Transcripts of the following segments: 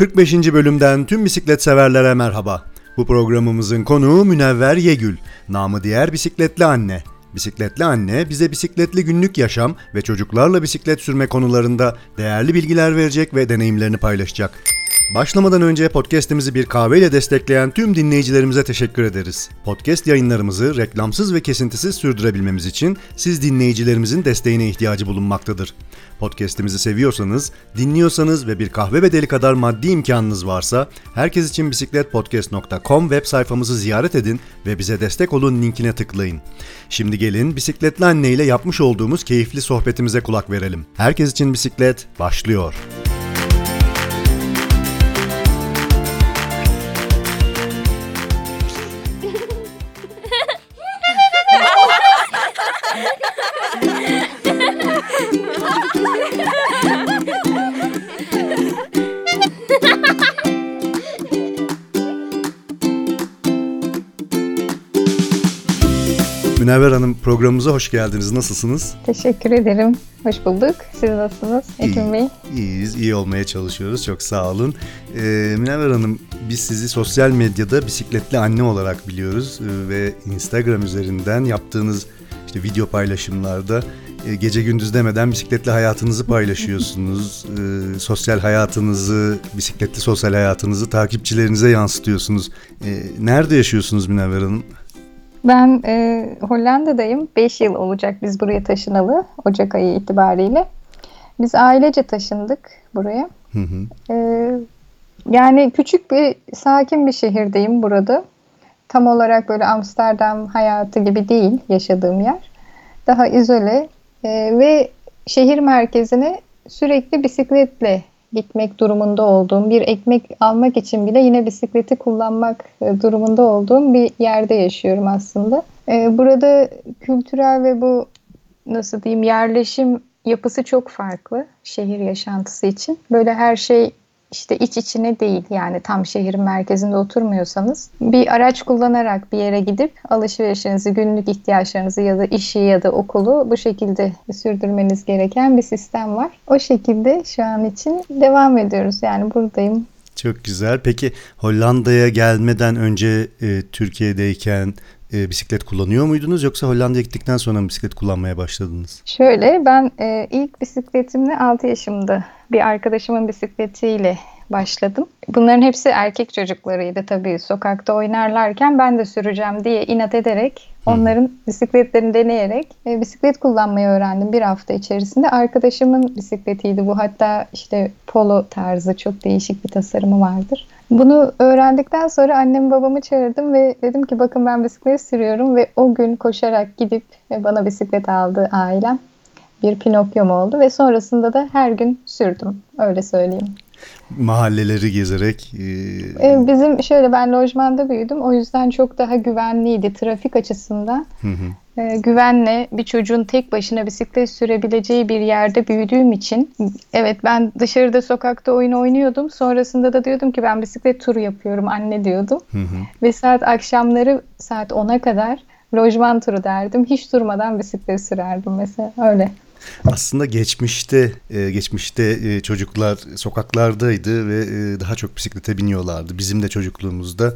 45. bölümden tüm bisiklet severlere merhaba. Bu programımızın konuğu Münevver Yegül, namı diğer bisikletli anne. Bisikletli anne bize bisikletli günlük yaşam ve çocuklarla bisiklet sürme konularında değerli bilgiler verecek ve deneyimlerini paylaşacak. Başlamadan önce podcast'imizi bir kahveyle destekleyen tüm dinleyicilerimize teşekkür ederiz. Podcast yayınlarımızı reklamsız ve kesintisiz sürdürebilmemiz için siz dinleyicilerimizin desteğine ihtiyacı bulunmaktadır. Podcast'imizi seviyorsanız, dinliyorsanız ve bir kahve bedeli kadar maddi imkanınız varsa herkes için bisikletpodcast.com web sayfamızı ziyaret edin ve bize destek olun linkine tıklayın. Şimdi gelin bisikletli anne ile yapmış olduğumuz keyifli sohbetimize kulak verelim. Herkes için bisiklet başlıyor. Münevver Hanım programımıza hoş geldiniz. Nasılsınız? Teşekkür ederim. Hoş bulduk. Siz nasılsınız Ekim Bey? İyiyiz, iyi olmaya çalışıyoruz. Çok sağ olun. Ee, Münevver Hanım, biz sizi sosyal medyada bisikletli anne olarak biliyoruz ee, ve Instagram üzerinden yaptığınız işte video paylaşımlarda e, gece gündüz demeden bisikletli hayatınızı paylaşıyorsunuz. e, sosyal hayatınızı, bisikletli sosyal hayatınızı takipçilerinize yansıtıyorsunuz. E, nerede yaşıyorsunuz Münevver Hanım? Ben e, Hollanda'dayım. 5 yıl olacak biz buraya taşınalı. Ocak ayı itibariyle. Biz ailece taşındık buraya. Hı hı. E, yani küçük bir, sakin bir şehirdeyim burada. Tam olarak böyle Amsterdam hayatı gibi değil yaşadığım yer. Daha izole e, ve şehir merkezine sürekli bisikletle gitmek durumunda olduğum, bir ekmek almak için bile yine bisikleti kullanmak e, durumunda olduğum bir yerde yaşıyorum aslında. E, burada kültürel ve bu nasıl diyeyim yerleşim yapısı çok farklı şehir yaşantısı için. Böyle her şey işte iç içine değil yani tam şehrin merkezinde oturmuyorsanız bir araç kullanarak bir yere gidip alışverişinizi, günlük ihtiyaçlarınızı ya da işi ya da okulu bu şekilde sürdürmeniz gereken bir sistem var. O şekilde şu an için devam ediyoruz. Yani buradayım. Çok güzel. Peki Hollanda'ya gelmeden önce e, Türkiye'deyken e, bisiklet kullanıyor muydunuz yoksa Hollanda'ya gittikten sonra mı bisiklet kullanmaya başladınız? Şöyle ben e, ilk bisikletimle 6 yaşımda bir arkadaşımın bisikletiyle başladım. Bunların hepsi erkek çocuklarıydı tabii. Sokakta oynarlarken ben de süreceğim diye inat ederek onların bisikletlerini deneyerek e, bisiklet kullanmayı öğrendim bir hafta içerisinde. Arkadaşımın bisikletiydi bu. Hatta işte polo tarzı çok değişik bir tasarımı vardır. Bunu öğrendikten sonra annem babamı çağırdım ve dedim ki bakın ben bisiklet sürüyorum ve o gün koşarak gidip bana bisiklet aldı ailem. Bir Pinokyo'm oldu ve sonrasında da her gün sürdüm. Öyle söyleyeyim. Mahalleleri gezerek. E... Bizim şöyle ben lojmanda büyüdüm. O yüzden çok daha güvenliydi trafik açısından. Hı hı e, güvenle bir çocuğun tek başına bisiklet sürebileceği bir yerde büyüdüğüm için evet ben dışarıda sokakta oyun oynuyordum. Sonrasında da diyordum ki ben bisiklet turu yapıyorum anne diyordum. Hı hı. Ve saat akşamları saat 10'a kadar lojman turu derdim. Hiç durmadan bisiklet sürerdim mesela öyle. Aslında geçmişte e, geçmişte e, çocuklar sokaklardaydı ve daha çok bisiklete biniyorlardı. Bizim de çocukluğumuzda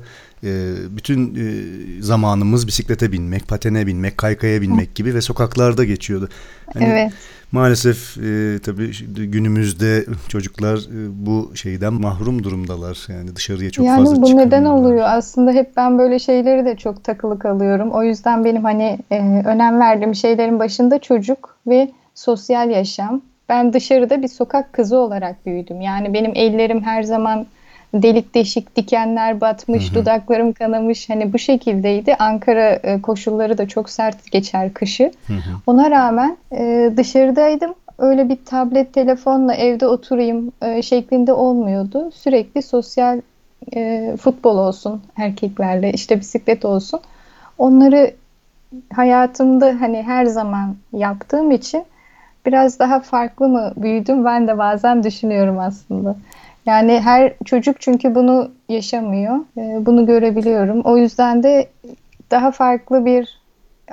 bütün e, zamanımız bisiklete binmek, patene binmek, kaykaya binmek gibi ve sokaklarda geçiyordu. Hani evet. Maalesef e, tabii günümüzde çocuklar e, bu şeyden mahrum durumdalar. Yani dışarıya çok yani fazla çıkamıyorlar. Yani bu neden oluyor? Aslında hep ben böyle şeyleri de çok takılı kalıyorum. O yüzden benim hani e, önem verdiğim şeylerin başında çocuk ve sosyal yaşam. Ben dışarıda bir sokak kızı olarak büyüdüm. Yani benim ellerim her zaman delik deşik dikenler batmış, hı hı. dudaklarım kanamış hani bu şekildeydi. Ankara e, koşulları da çok sert geçer kışı. Hı hı. Ona rağmen e, dışarıdaydım. Öyle bir tablet telefonla evde oturayım e, şeklinde olmuyordu. Sürekli sosyal futbol olsun erkeklerle işte bisiklet olsun. Onları hayatımda hani her zaman yaptığım için biraz daha farklı mı büyüdüm ben de bazen düşünüyorum aslında. Yani her çocuk çünkü bunu yaşamıyor. Ee, bunu görebiliyorum. O yüzden de daha farklı bir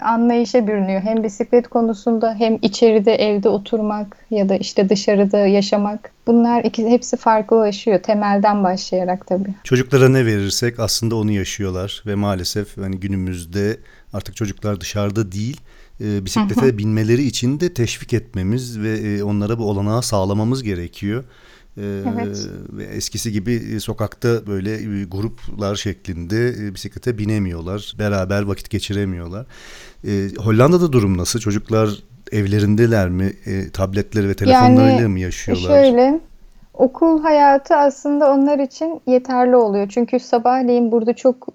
anlayışa bürünüyor. Hem bisiklet konusunda hem içeride evde oturmak ya da işte dışarıda yaşamak. Bunlar ikisi hepsi farklılaşıyor temelden başlayarak tabii. Çocuklara ne verirsek aslında onu yaşıyorlar ve maalesef hani günümüzde artık çocuklar dışarıda değil e, bisiklete hı hı. binmeleri için de teşvik etmemiz ve e, onlara bu olanağı sağlamamız gerekiyor. E, evet. Ve eskisi gibi e, sokakta böyle e, gruplar şeklinde bisiklete binemiyorlar. Beraber vakit geçiremiyorlar. Hollanda'da durum nasıl? Çocuklar evlerindeler mi? tabletleri ve telefonlarıyla yani, mı yaşıyorlar? Şöyle okul hayatı aslında onlar için yeterli oluyor. Çünkü sabahleyin burada çok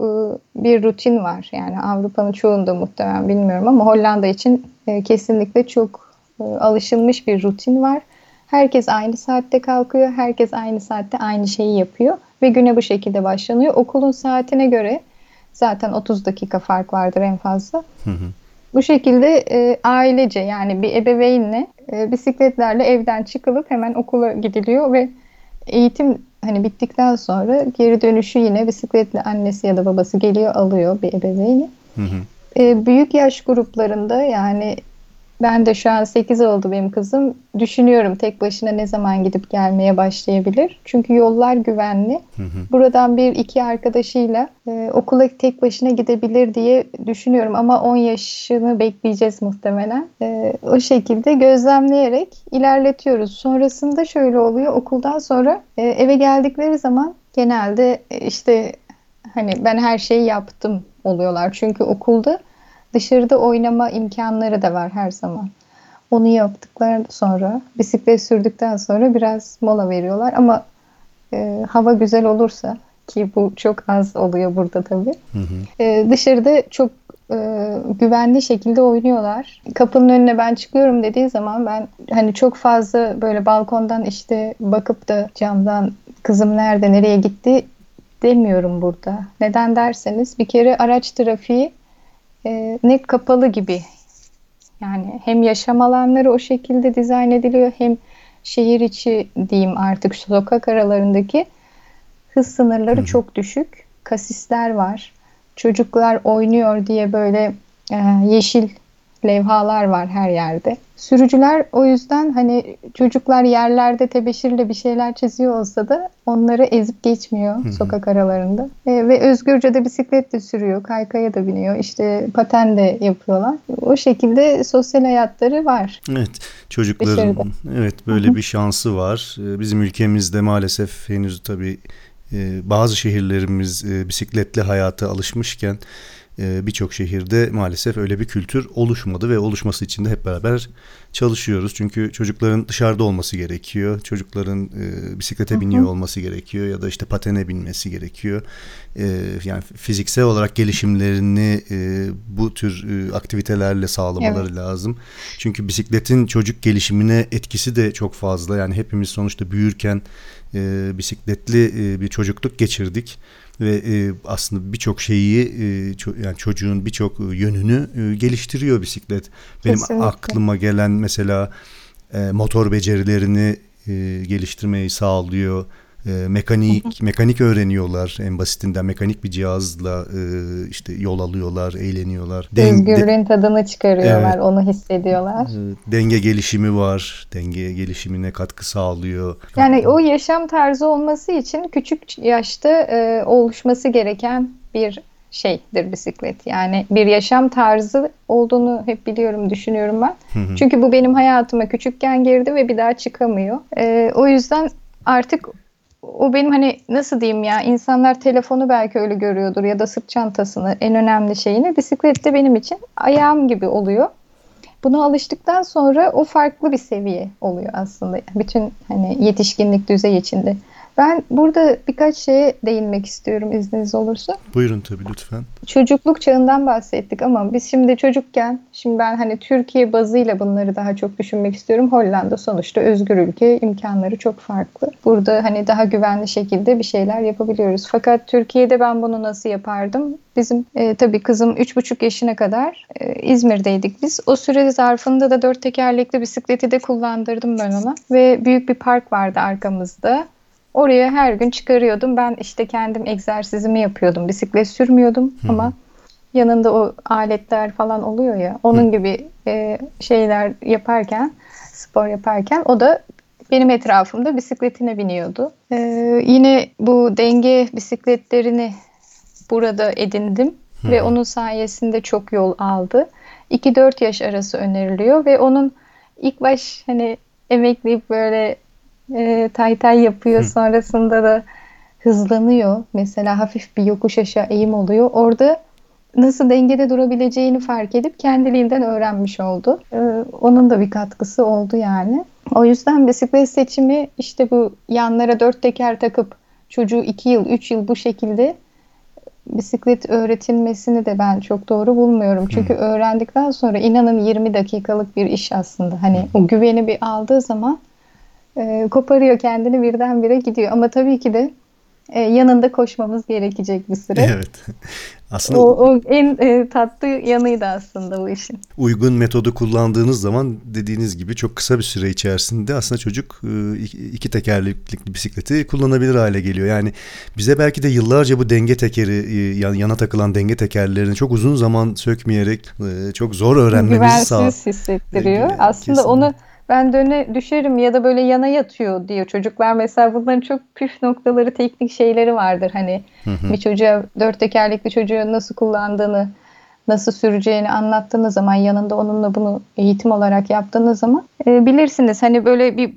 bir rutin var. Yani Avrupa'nın çoğunda muhtemelen bilmiyorum ama Hollanda için kesinlikle çok alışılmış bir rutin var. Herkes aynı saatte kalkıyor. Herkes aynı saatte aynı şeyi yapıyor. Ve güne bu şekilde başlanıyor. Okulun saatine göre zaten 30 dakika fark vardır en fazla. Hı hı. Bu şekilde e, ailece yani bir ebeveynle e, bisikletlerle evden çıkılıp hemen okula gidiliyor ve eğitim hani bittikten sonra geri dönüşü yine bisikletle annesi ya da babası geliyor alıyor bir ebeveyni. Hı hı. E, büyük yaş gruplarında yani ben de şu an 8 oldu benim kızım. Düşünüyorum tek başına ne zaman gidip gelmeye başlayabilir. Çünkü yollar güvenli. Hı hı. Buradan bir iki arkadaşıyla e, okula tek başına gidebilir diye düşünüyorum. Ama 10 yaşını bekleyeceğiz muhtemelen. E, o şekilde gözlemleyerek ilerletiyoruz. Sonrasında şöyle oluyor. Okuldan sonra e, eve geldikleri zaman genelde e, işte hani ben her şeyi yaptım oluyorlar. Çünkü okulda Dışarıda oynama imkanları da var her zaman. Onu yaptıkları sonra, bisiklet sürdükten sonra biraz mola veriyorlar. Ama e, hava güzel olursa ki bu çok az oluyor burada tabii. Hı hı. E, dışarıda çok e, güvenli şekilde oynuyorlar. Kapının önüne ben çıkıyorum dediği zaman ben hani çok fazla böyle balkondan işte bakıp da camdan kızım nerede nereye gitti demiyorum burada. Neden derseniz bir kere araç trafiği e, ne kapalı gibi. Yani hem yaşam alanları o şekilde dizayn ediliyor hem şehir içi diyeyim artık sokak aralarındaki hız sınırları Hı. çok düşük. Kasisler var. Çocuklar oynuyor diye böyle e, yeşil levhalar var her yerde. Sürücüler o yüzden hani çocuklar yerlerde tebeşirle bir şeyler çiziyor olsa da onları ezip geçmiyor Hı-hı. sokak aralarında. E, ve özgürce de bisiklet de sürüyor, kaykaya da biniyor, işte paten de yapıyorlar. O şekilde sosyal hayatları var. Evet, çocukların Dışarıda. evet böyle Hı-hı. bir şansı var. E, bizim ülkemizde maalesef henüz tabii e, bazı şehirlerimiz e, bisikletli hayata alışmışken birçok şehirde maalesef öyle bir kültür oluşmadı ve oluşması için de hep beraber çalışıyoruz. Çünkü çocukların dışarıda olması gerekiyor. Çocukların e, bisiklete biniyor olması gerekiyor ya da işte patene binmesi gerekiyor. E, yani fiziksel olarak gelişimlerini e, bu tür e, aktivitelerle sağlamaları evet. lazım. Çünkü bisikletin çocuk gelişimine etkisi de çok fazla. Yani hepimiz sonuçta büyürken e, bisikletli e, bir çocukluk geçirdik ve e, aslında birçok şeyi e, ço- yani çocuğun birçok yönünü e, geliştiriyor bisiklet. Benim Kesinlikle. aklıma gelen mesela e, motor becerilerini e, geliştirmeyi sağlıyor e, mekanik mekanik öğreniyorlar en basitinden mekanik bir cihazla e, işte yol alıyorlar, eğleniyorlar. Den- Özgürlüğün tadını çıkarıyorlar, evet, onu hissediyorlar. E, denge gelişimi var, denge gelişimine katkı sağlıyor. Yani o yaşam tarzı olması için küçük yaşta e, oluşması gereken bir şeydir bisiklet. Yani bir yaşam tarzı olduğunu hep biliyorum, düşünüyorum ben. Çünkü bu benim hayatıma küçükken girdi ve bir daha çıkamıyor. E, o yüzden artık o benim hani nasıl diyeyim ya insanlar telefonu belki öyle görüyordur ya da sırt çantasını en önemli şeyini bisiklette benim için ayağım gibi oluyor. Buna alıştıktan sonra o farklı bir seviye oluyor aslında. Bütün hani yetişkinlik düzey içinde. Ben burada birkaç şeye değinmek istiyorum izniniz olursa. Buyurun tabii lütfen. Çocukluk çağından bahsettik ama biz şimdi çocukken, şimdi ben hani Türkiye bazıyla bunları daha çok düşünmek istiyorum. Hollanda sonuçta özgür ülke, imkanları çok farklı. Burada hani daha güvenli şekilde bir şeyler yapabiliyoruz. Fakat Türkiye'de ben bunu nasıl yapardım? Bizim e, tabii kızım 3,5 yaşına kadar e, İzmir'deydik biz. O süre zarfında da dört tekerlekli bisikleti de kullandırdım ben ona. Ve büyük bir park vardı arkamızda. Oraya her gün çıkarıyordum. Ben işte kendim egzersizimi yapıyordum. Bisiklet sürmüyordum Hı-hı. ama yanında o aletler falan oluyor ya onun gibi e, şeyler yaparken spor yaparken o da benim etrafımda bisikletine biniyordu. E, yine bu denge bisikletlerini burada edindim ve onun sayesinde çok yol aldı. 2-4 yaş arası öneriliyor ve onun ilk baş hani emekleyip böyle e, tay tay yapıyor sonrasında da hızlanıyor. Mesela hafif bir yokuş aşağı eğim oluyor. Orada nasıl dengede durabileceğini fark edip kendiliğinden öğrenmiş oldu. Ee, onun da bir katkısı oldu yani. O yüzden bisiklet seçimi işte bu yanlara dört teker takıp çocuğu iki yıl, üç yıl bu şekilde bisiklet öğretilmesini de ben çok doğru bulmuyorum. Çünkü öğrendikten sonra inanın 20 dakikalık bir iş aslında. Hani o güveni bir aldığı zaman e, koparıyor kendini birdenbire gidiyor. Ama tabii ki de e, yanında koşmamız gerekecek bir süre. Evet. Aslında o, o en e, tatlı yanıydı aslında bu işin. Uygun metodu kullandığınız zaman dediğiniz gibi çok kısa bir süre içerisinde aslında çocuk e, iki tekerlekli bisikleti kullanabilir hale geliyor. Yani bize belki de yıllarca bu denge tekeri e, yana takılan denge tekerlerini çok uzun zaman sökmeyerek e, çok zor öğrenmemizi sağlıyor. Güvensiz hissettiriyor. Aslında Kesinlikle. onu ben döne düşerim ya da böyle yana yatıyor diyor çocuklar. Mesela bunların çok püf noktaları, teknik şeyleri vardır. Hani hı hı. bir çocuğa, dört tekerlekli çocuğu nasıl kullandığını, nasıl süreceğini anlattığınız zaman, yanında onunla bunu eğitim olarak yaptığınız zaman e, bilirsiniz. Hani böyle bir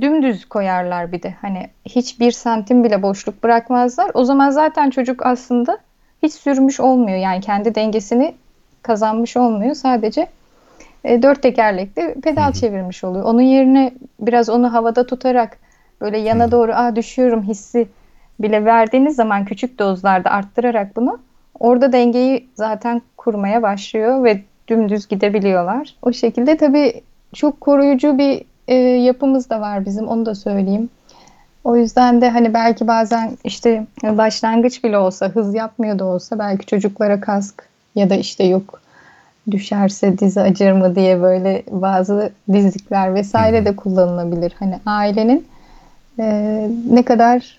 dümdüz koyarlar bir de. Hani hiçbir santim bile boşluk bırakmazlar. O zaman zaten çocuk aslında hiç sürmüş olmuyor. Yani kendi dengesini kazanmış olmuyor. Sadece e, dört tekerlekli pedal Hı-hı. çevirmiş oluyor. Onun yerine biraz onu havada tutarak böyle yana Hı-hı. doğru ah düşüyorum hissi bile verdiğiniz zaman küçük dozlarda arttırarak bunu orada dengeyi zaten kurmaya başlıyor ve dümdüz gidebiliyorlar. O şekilde tabii çok koruyucu bir e, yapımız da var bizim onu da söyleyeyim. O yüzden de hani belki bazen işte başlangıç bile olsa hız yapmıyor da olsa belki çocuklara kask ya da işte yok düşerse dizi acır mı diye böyle bazı dizlikler vesaire de kullanılabilir. Hani ailenin e, ne kadar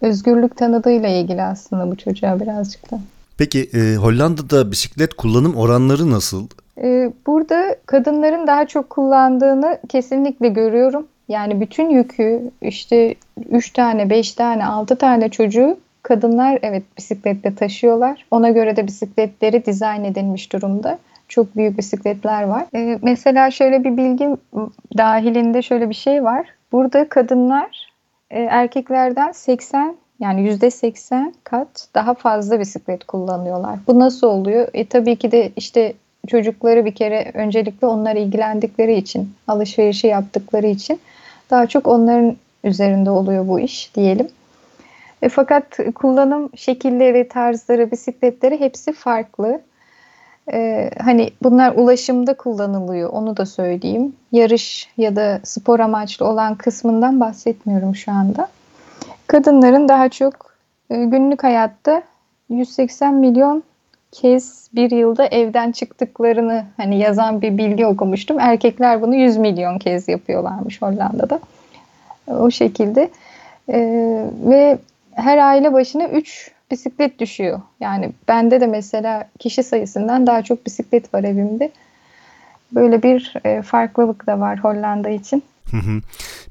özgürlük tanıdığıyla ilgili aslında bu çocuğa birazcık da. Peki e, Hollanda'da bisiklet kullanım oranları nasıl? E, burada kadınların daha çok kullandığını kesinlikle görüyorum. Yani bütün yükü işte 3 tane, 5 tane, 6 tane çocuğu kadınlar evet bisikletle taşıyorlar. Ona göre de bisikletleri dizayn edilmiş durumda çok büyük bisikletler var. E, mesela şöyle bir bilgi dahilinde şöyle bir şey var. Burada kadınlar e, erkeklerden 80 yani yüzde 80 kat daha fazla bisiklet kullanıyorlar. Bu nasıl oluyor? E, tabii ki de işte çocukları bir kere öncelikle onlar ilgilendikleri için, alışverişi yaptıkları için daha çok onların üzerinde oluyor bu iş diyelim. E, fakat kullanım şekilleri, tarzları, bisikletleri hepsi farklı. Ee, hani bunlar ulaşımda kullanılıyor onu da söyleyeyim. Yarış ya da spor amaçlı olan kısmından bahsetmiyorum şu anda. Kadınların daha çok e, günlük hayatta 180 milyon kez bir yılda evden çıktıklarını hani yazan bir bilgi okumuştum. Erkekler bunu 100 milyon kez yapıyorlarmış Hollanda'da. O şekilde. Ee, ve her aile başına 3 bisiklet düşüyor. Yani bende de mesela kişi sayısından daha çok bisiklet var evimde. Böyle bir e, farklılık da var Hollanda için.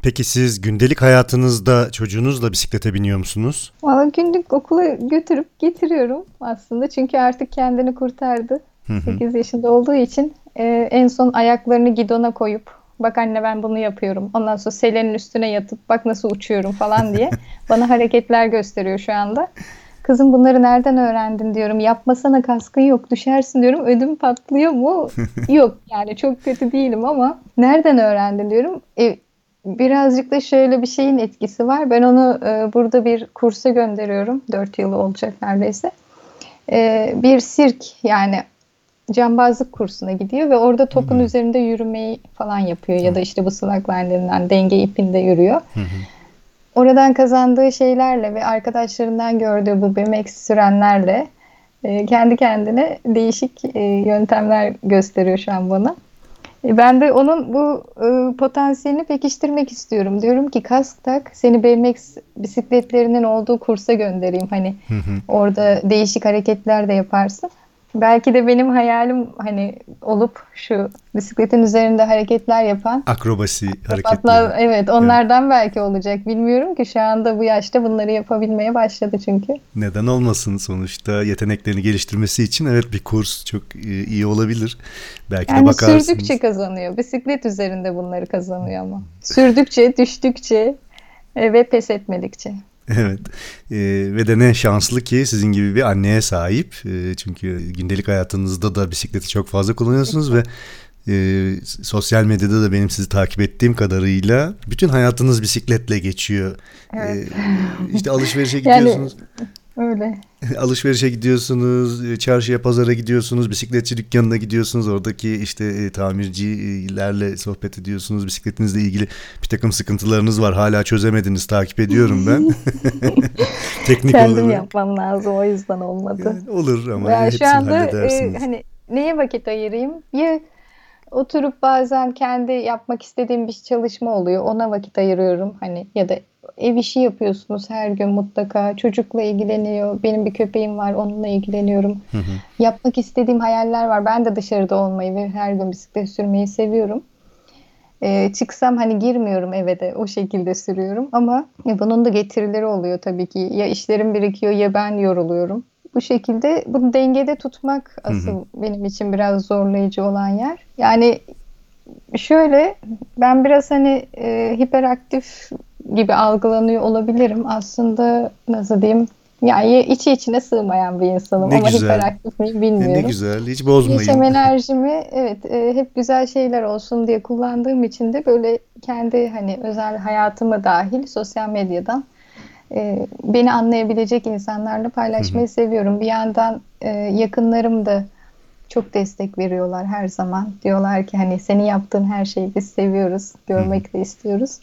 Peki siz gündelik hayatınızda çocuğunuzla bisiklete biniyor musunuz? Valla günlük okula götürüp getiriyorum aslında. Çünkü artık kendini kurtardı. 8 yaşında olduğu için e, en son ayaklarını gidona koyup bak anne ben bunu yapıyorum. Ondan sonra selenin üstüne yatıp bak nasıl uçuyorum falan diye bana hareketler gösteriyor şu anda. Kızım bunları nereden öğrendin diyorum. Yapmasana kaskın yok düşersin diyorum. Ödüm patlıyor mu? yok yani çok kötü değilim ama nereden öğrendin diyorum. E, birazcık da şöyle bir şeyin etkisi var. Ben onu e, burada bir kursa gönderiyorum. Dört yılı olacak neredeyse. E, bir sirk yani cambazlık kursuna gidiyor ve orada topun hı üzerinde yürümeyi falan yapıyor. Ya da işte bu slackline denilen denge ipinde yürüyor. Hı-hı. Oradan kazandığı şeylerle ve arkadaşlarından gördüğü bu BMX sürenlerle e, kendi kendine değişik e, yöntemler gösteriyor şu an bana. E, ben de onun bu e, potansiyelini pekiştirmek istiyorum. Diyorum ki kask tak seni BMX bisikletlerinin olduğu kursa göndereyim. Hani orada değişik hareketler de yaparsın. Belki de benim hayalim hani olup şu bisikletin üzerinde hareketler yapan akrobasi hareketleri. Evet, onlardan evet. belki olacak. Bilmiyorum ki şu anda bu yaşta bunları yapabilmeye başladı çünkü. Neden olmasın sonuçta yeteneklerini geliştirmesi için evet bir kurs çok iyi olabilir. Belki yani de bakarsınız. sürdükçe kazanıyor. Bisiklet üzerinde bunları kazanıyor ama. Sürdükçe, düştükçe ve pes etmedikçe. Evet ee, ve de ne şanslı ki sizin gibi bir anneye sahip ee, çünkü gündelik hayatınızda da bisikleti çok fazla kullanıyorsunuz ve e, sosyal medyada da benim sizi takip ettiğim kadarıyla bütün hayatınız bisikletle geçiyor. Evet. Ee, işte alışverişe gidiyorsunuz. Yani Öyle. Alışverişe gidiyorsunuz, e, çarşıya, pazara gidiyorsunuz, bisikletçi dükkanına gidiyorsunuz. Oradaki işte e, tamircilerle sohbet ediyorsunuz. Bisikletinizle ilgili bir takım sıkıntılarınız var. Hala çözemediniz, takip ediyorum ben. Teknik Kendim olarak. yapmam lazım, o yüzden olmadı. Yani olur ama yani şu anda e, hani neye vakit ayırayım? Ya oturup bazen kendi yapmak istediğim bir çalışma oluyor. Ona vakit ayırıyorum. Hani ya da ev işi yapıyorsunuz her gün mutlaka. Çocukla ilgileniyor. Benim bir köpeğim var onunla ilgileniyorum. Hı hı. Yapmak istediğim hayaller var. Ben de dışarıda olmayı ve her gün bisiklet sürmeyi seviyorum. Ee, çıksam hani girmiyorum eve de o şekilde sürüyorum ama bunun da getirileri oluyor tabii ki. Ya işlerim birikiyor ya ben yoruluyorum. Bu şekilde bunu dengede tutmak asıl hı hı. benim için biraz zorlayıcı olan yer. Yani şöyle ben biraz hani e, hiperaktif gibi algılanıyor olabilirim. Aslında nasıl diyeyim yani içi içine sığmayan bir insanım ne ama güzel. hiperaktif miyim bilmiyorum. Ne güzel hiç bozmayın. Yaşam enerjimi evet e, hep güzel şeyler olsun diye kullandığım için de böyle kendi hani özel hayatımı dahil sosyal medyadan e, beni anlayabilecek insanlarla paylaşmayı Hı-hı. seviyorum. Bir yandan e, yakınlarım da çok destek veriyorlar her zaman. Diyorlar ki hani senin yaptığın her şeyi biz seviyoruz, görmek de istiyoruz.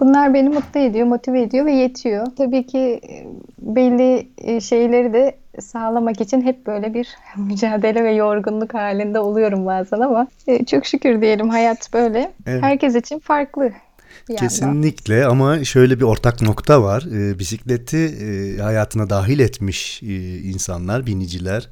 Bunlar beni mutlu ediyor, motive ediyor ve yetiyor. Tabii ki e, belli e, şeyleri de sağlamak için hep böyle bir mücadele ve yorgunluk halinde oluyorum bazen ama e, çok şükür diyelim hayat böyle. Evet. Herkes için farklı. Kesinlikle ama şöyle bir ortak nokta var. E, bisikleti e, hayatına dahil etmiş e, insanlar, biniciler.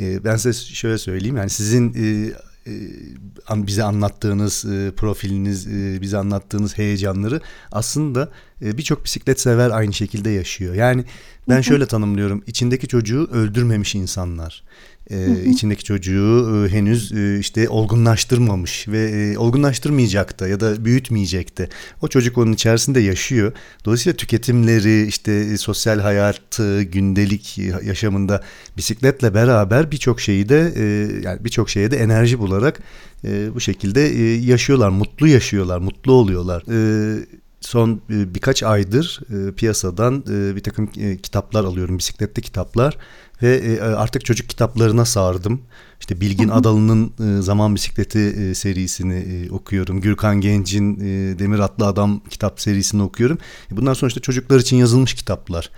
E, ben size şöyle söyleyeyim yani sizin e, e, bize anlattığınız e, profiliniz, e, bize anlattığınız heyecanları aslında birçok bisiklet sever aynı şekilde yaşıyor. Yani ben şöyle tanımlıyorum. içindeki çocuğu öldürmemiş insanlar e, içindeki çocuğu e, henüz e, işte olgunlaştırmamış ve e, olgunlaştırmayacak da ya da büyütmeyecek de. O çocuk onun içerisinde yaşıyor. Dolayısıyla tüketimleri, işte e, sosyal hayatı, gündelik yaşamında bisikletle beraber birçok şeyi de e, yani birçok şeye de enerji bularak e, bu şekilde e, yaşıyorlar, mutlu yaşıyorlar, mutlu oluyorlar. E, son e, birkaç aydır e, piyasadan e, bir takım kitaplar alıyorum, bisikletli kitaplar ve artık çocuk kitaplarına sardım. İşte Bilgin Adalı'nın Zaman Bisikleti serisini okuyorum. Gürkan Genç'in Demir Atlı Adam kitap serisini okuyorum. Bunlar sonuçta çocuklar için yazılmış kitaplar.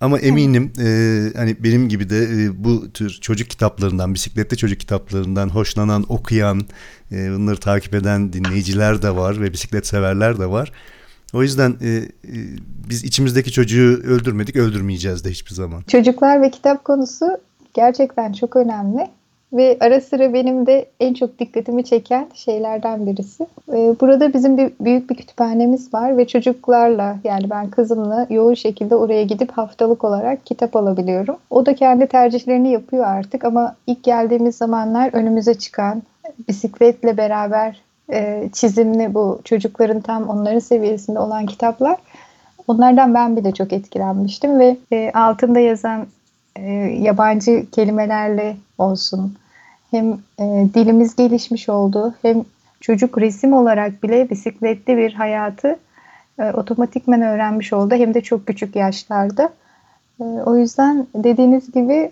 Ama eminim e, hani benim gibi de e, bu tür çocuk kitaplarından, bisikletli çocuk kitaplarından hoşlanan, okuyan, e, bunları takip eden dinleyiciler de var ve bisiklet severler de var. O yüzden e, e, biz içimizdeki çocuğu öldürmedik, öldürmeyeceğiz de hiçbir zaman. Çocuklar ve kitap konusu gerçekten çok önemli ve ara sıra benim de en çok dikkatimi çeken şeylerden birisi. E, burada bizim bir büyük bir kütüphanemiz var ve çocuklarla yani ben kızımla yoğun şekilde oraya gidip haftalık olarak kitap alabiliyorum. O da kendi tercihlerini yapıyor artık ama ilk geldiğimiz zamanlar önümüze çıkan bisikletle beraber e, çizimli bu çocukların tam onların seviyesinde olan kitaplar. Onlardan ben bile çok etkilenmiştim ve e, altında yazan e, yabancı kelimelerle olsun hem e, dilimiz gelişmiş oldu hem çocuk resim olarak bile bisikletli bir hayatı e, otomatikmen öğrenmiş oldu hem de çok küçük yaşlarda. E, o yüzden dediğiniz gibi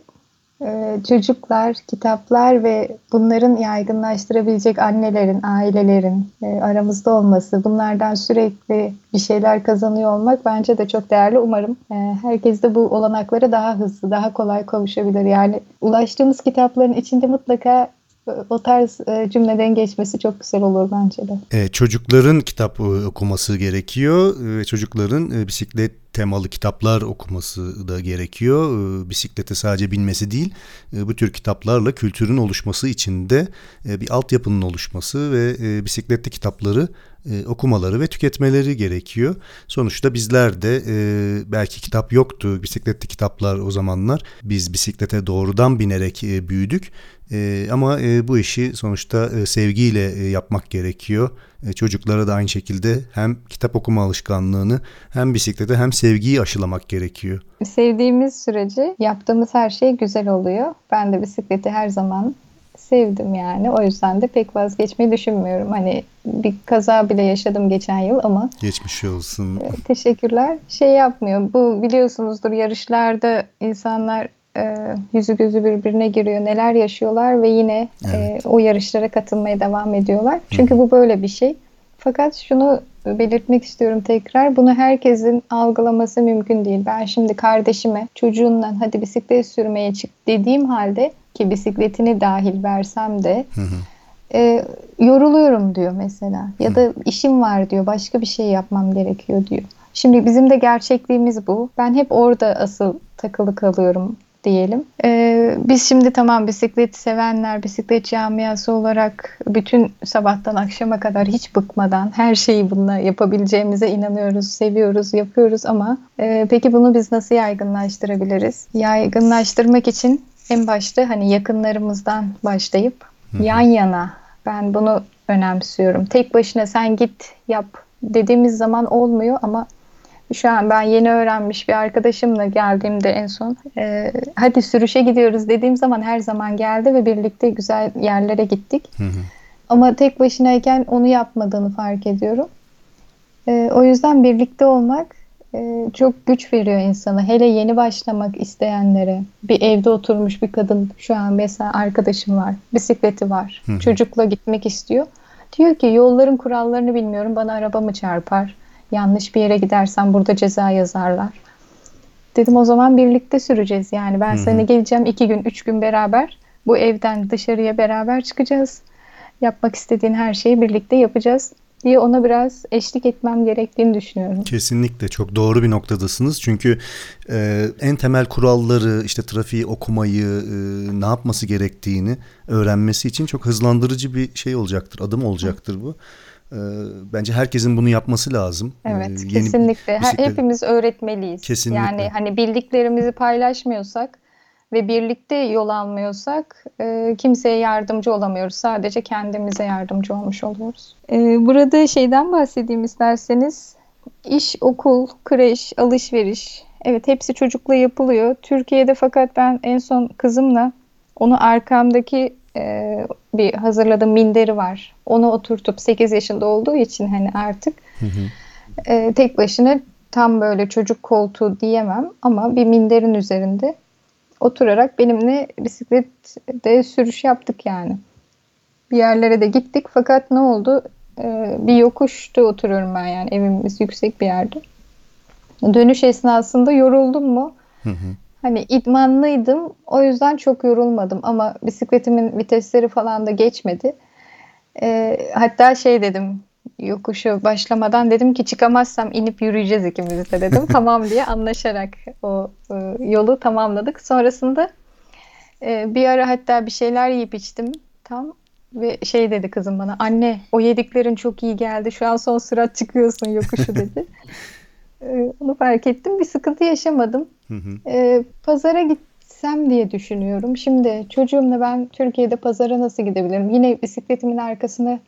çocuklar, kitaplar ve bunların yaygınlaştırabilecek annelerin, ailelerin e, aramızda olması, bunlardan sürekli bir şeyler kazanıyor olmak bence de çok değerli. Umarım e, herkes de bu olanaklara daha hızlı, daha kolay kavuşabilir. Yani ulaştığımız kitapların içinde mutlaka o tarz e, cümleden geçmesi çok güzel olur bence de. E, çocukların kitap e, okuması gerekiyor çocukların e, bisiklet temalı kitaplar okuması da gerekiyor. E, bisiklete sadece binmesi değil, e, bu tür kitaplarla kültürün oluşması için de e, bir altyapının oluşması ve e, bisikletli kitapları okumaları ve tüketmeleri gerekiyor. Sonuçta bizler de belki kitap yoktu, bisikletli kitaplar o zamanlar. Biz bisiklete doğrudan binerek büyüdük. Ama bu işi sonuçta sevgiyle yapmak gerekiyor. E, çocuklara da aynı şekilde hem kitap okuma alışkanlığını hem bisiklete hem sevgiyi aşılamak gerekiyor. Sevdiğimiz sürece yaptığımız her şey güzel oluyor. Ben de bisikleti her zaman sevdim yani. O yüzden de pek vazgeçmeyi düşünmüyorum. Hani bir kaza bile yaşadım geçen yıl ama geçmiş olsun. E, teşekkürler. Şey yapmıyor. Bu biliyorsunuzdur yarışlarda insanlar e, yüzü gözü birbirine giriyor. Neler yaşıyorlar ve yine e, evet. e, o yarışlara katılmaya devam ediyorlar. Çünkü Hı. bu böyle bir şey. Fakat şunu belirtmek istiyorum tekrar. Bunu herkesin algılaması mümkün değil. Ben şimdi kardeşime çocuğundan hadi bisiklet sürmeye çık dediğim halde ki bisikletini dahil versem de hı hı. E, yoruluyorum diyor mesela. Ya da işim var diyor. Başka bir şey yapmam gerekiyor diyor. Şimdi bizim de gerçekliğimiz bu. Ben hep orada asıl takılı kalıyorum diyelim. Ee, biz şimdi tamam bisiklet sevenler, bisiklet camiası olarak bütün sabahtan akşama kadar hiç bıkmadan her şeyi bununla yapabileceğimize inanıyoruz, seviyoruz, yapıyoruz ama e, peki bunu biz nasıl yaygınlaştırabiliriz? Yaygınlaştırmak için en başta hani yakınlarımızdan başlayıp Hı-hı. yan yana ben bunu önemsiyorum. Tek başına sen git yap dediğimiz zaman olmuyor ama şu an ben yeni öğrenmiş bir arkadaşımla geldiğimde en son e, hadi sürüşe gidiyoruz dediğim zaman her zaman geldi ve birlikte güzel yerlere gittik. Hı hı. Ama tek başınayken onu yapmadığını fark ediyorum. E, o yüzden birlikte olmak e, çok güç veriyor insana. Hele yeni başlamak isteyenlere. Bir evde oturmuş bir kadın şu an mesela arkadaşım var. Bisikleti var. Hı hı. Çocukla gitmek istiyor. Diyor ki yolların kurallarını bilmiyorum. Bana araba mı çarpar? Yanlış bir yere gidersen burada ceza yazarlar. Dedim o zaman birlikte süreceğiz. Yani ben Hı-hı. sana geleceğim iki gün, üç gün beraber. Bu evden dışarıya beraber çıkacağız. Yapmak istediğin her şeyi birlikte yapacağız diye ona biraz eşlik etmem gerektiğini düşünüyorum. Kesinlikle çok doğru bir noktadasınız. Çünkü e, en temel kuralları işte trafiği okumayı e, ne yapması gerektiğini öğrenmesi için çok hızlandırıcı bir şey olacaktır. Adım olacaktır bu. E, bence herkesin bunu yapması lazım. E, evet ee, kesinlikle. Bisiklet... Hepimiz öğretmeliyiz. Kesinlikle. Yani hani bildiklerimizi paylaşmıyorsak ve birlikte yol almıyorsak e, kimseye yardımcı olamıyoruz. Sadece kendimize yardımcı olmuş oluyoruz. E, burada şeyden bahsedeyim isterseniz. İş, okul, kreş, alışveriş. Evet hepsi çocukla yapılıyor. Türkiye'de fakat ben en son kızımla onu arkamdaki e, bir hazırladığım minderi var. Onu oturtup 8 yaşında olduğu için hani artık hı hı. E, tek başına tam böyle çocuk koltuğu diyemem ama bir minderin üzerinde oturarak benimle bisiklette sürüş yaptık yani. Bir yerlere de gittik fakat ne oldu? Ee, bir yokuşta oturuyorum ben yani evimiz yüksek bir yerde. Dönüş esnasında yoruldum mu? Hı hı. Hani idmanlıydım o yüzden çok yorulmadım ama bisikletimin vitesleri falan da geçmedi. Ee, hatta şey dedim yokuşu başlamadan dedim ki çıkamazsam inip yürüyeceğiz ikimiz de dedim. tamam diye anlaşarak o e, yolu tamamladık. Sonrasında e, bir ara hatta bir şeyler yiyip içtim tam ve şey dedi kızım bana anne o yediklerin çok iyi geldi şu an son sürat çıkıyorsun yokuşu dedi. e, onu fark ettim bir sıkıntı yaşamadım. E, pazara gitsem diye düşünüyorum. Şimdi çocuğumla ben Türkiye'de pazara nasıl gidebilirim? Yine bisikletimin arkasına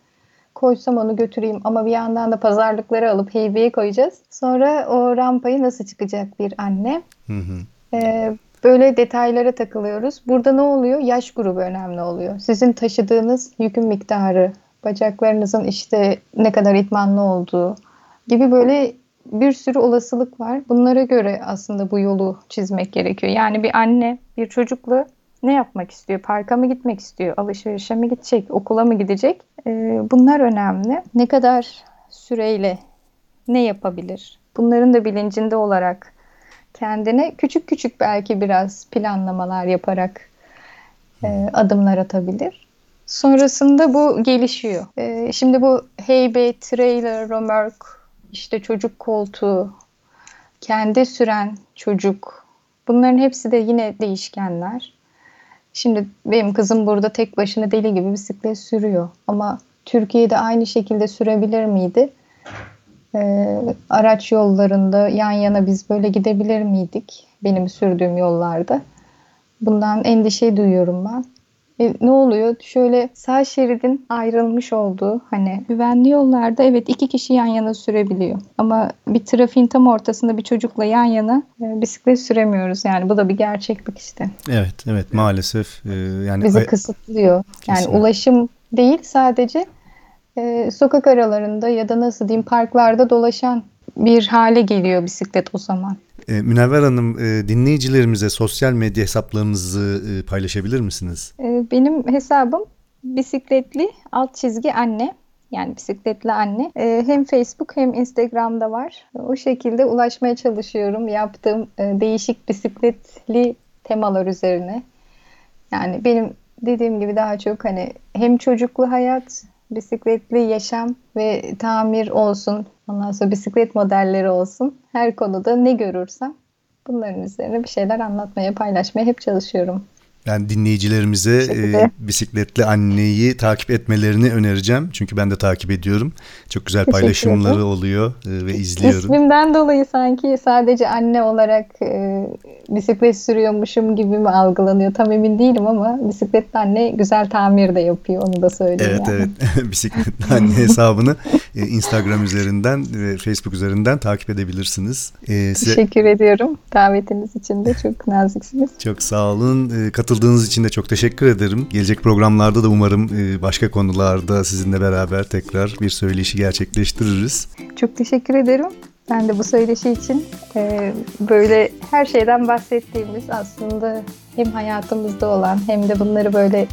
koysam onu götüreyim ama bir yandan da pazarlıkları alıp heybeye koyacağız. Sonra o rampayı nasıl çıkacak bir anne? Hı hı. Ee, böyle detaylara takılıyoruz. Burada ne oluyor? Yaş grubu önemli oluyor. Sizin taşıdığınız yükün miktarı, bacaklarınızın işte ne kadar itmanlı olduğu gibi böyle bir sürü olasılık var. Bunlara göre aslında bu yolu çizmek gerekiyor. Yani bir anne bir çocukla ne yapmak istiyor? Parka mı gitmek istiyor? Alışverişe mi gidecek? Okula mı gidecek? Ee, bunlar önemli. Ne kadar süreyle ne yapabilir? Bunların da bilincinde olarak kendine küçük küçük belki biraz planlamalar yaparak e, adımlar atabilir. Sonrasında bu gelişiyor. Ee, şimdi bu heybe, trailer, römork, işte çocuk koltuğu, kendi süren çocuk. Bunların hepsi de yine değişkenler. Şimdi benim kızım burada tek başına deli gibi bisiklet sürüyor. Ama Türkiye'de aynı şekilde sürebilir miydi? Ee, araç yollarında yan yana biz böyle gidebilir miydik? Benim sürdüğüm yollarda. Bundan endişe duyuyorum ben. E, ne oluyor? Şöyle sağ şeridin ayrılmış olduğu hani güvenli yollarda evet iki kişi yan yana sürebiliyor. Ama bir trafiğin tam ortasında bir çocukla yan yana e, bisiklet süremiyoruz. Yani bu da bir gerçeklik işte. Evet, evet maalesef. e, yani Bizi kısıtlıyor. Yani Kesinlikle. ulaşım değil sadece e, sokak aralarında ya da nasıl diyeyim parklarda dolaşan bir hale geliyor bisiklet o zaman. E, Münevver Hanım e, dinleyicilerimize sosyal medya hesaplarınızı e, paylaşabilir misiniz? Ee, Benim hesabım bisikletli alt çizgi anne. Yani bisikletli anne. Ee, Hem Facebook hem Instagram'da var. O şekilde ulaşmaya çalışıyorum. Yaptığım e, değişik bisikletli temalar üzerine. Yani benim dediğim gibi daha çok hani hem çocuklu hayat, bisikletli yaşam ve tamir olsun. Ondan sonra bisiklet modelleri olsun. Her konuda ne görürsem bunların üzerine bir şeyler anlatmaya, paylaşmaya hep çalışıyorum. Ben dinleyicilerimize e, bisikletli anneyi takip etmelerini önereceğim. Çünkü ben de takip ediyorum. Çok güzel paylaşımları oluyor e, ve izliyorum. İsmimden dolayı sanki sadece anne olarak e, bisiklet sürüyormuşum gibi mi algılanıyor tam emin değilim ama bisikletli anne güzel tamir de yapıyor onu da söyleyeyim Evet yani. evet bisikletli anne hesabını e, Instagram üzerinden ve Facebook üzerinden takip edebilirsiniz. E, size Teşekkür ediyorum davetiniz için de çok naziksiniz. çok sağ olun. E, katıldığınız için de çok teşekkür ederim. Gelecek programlarda da umarım e, başka konularda sizinle beraber tekrar bir söyleşi gerçekleştiririz. Çok teşekkür ederim. Ben de bu söyleşi için e, böyle her şeyden bahsettiğimiz aslında hem hayatımızda olan hem de bunları böyle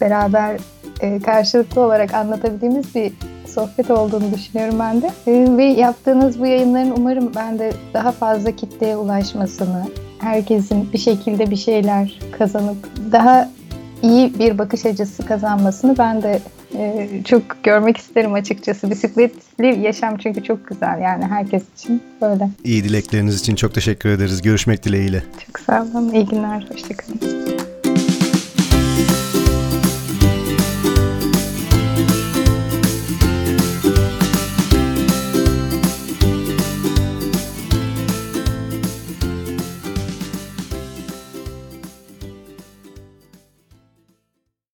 beraber e, karşılıklı olarak anlatabildiğimiz bir sohbet olduğunu düşünüyorum ben de. E, ve yaptığınız bu yayınların umarım ben de daha fazla kitleye ulaşmasını, herkesin bir şekilde bir şeyler kazanıp daha iyi bir bakış açısı kazanmasını ben de e, çok görmek isterim açıkçası. Bisikletli yaşam çünkü çok güzel yani herkes için böyle. İyi dilekleriniz için çok teşekkür ederiz. Görüşmek dileğiyle. Çok sağ olun. İyi günler. Hoşçakalın.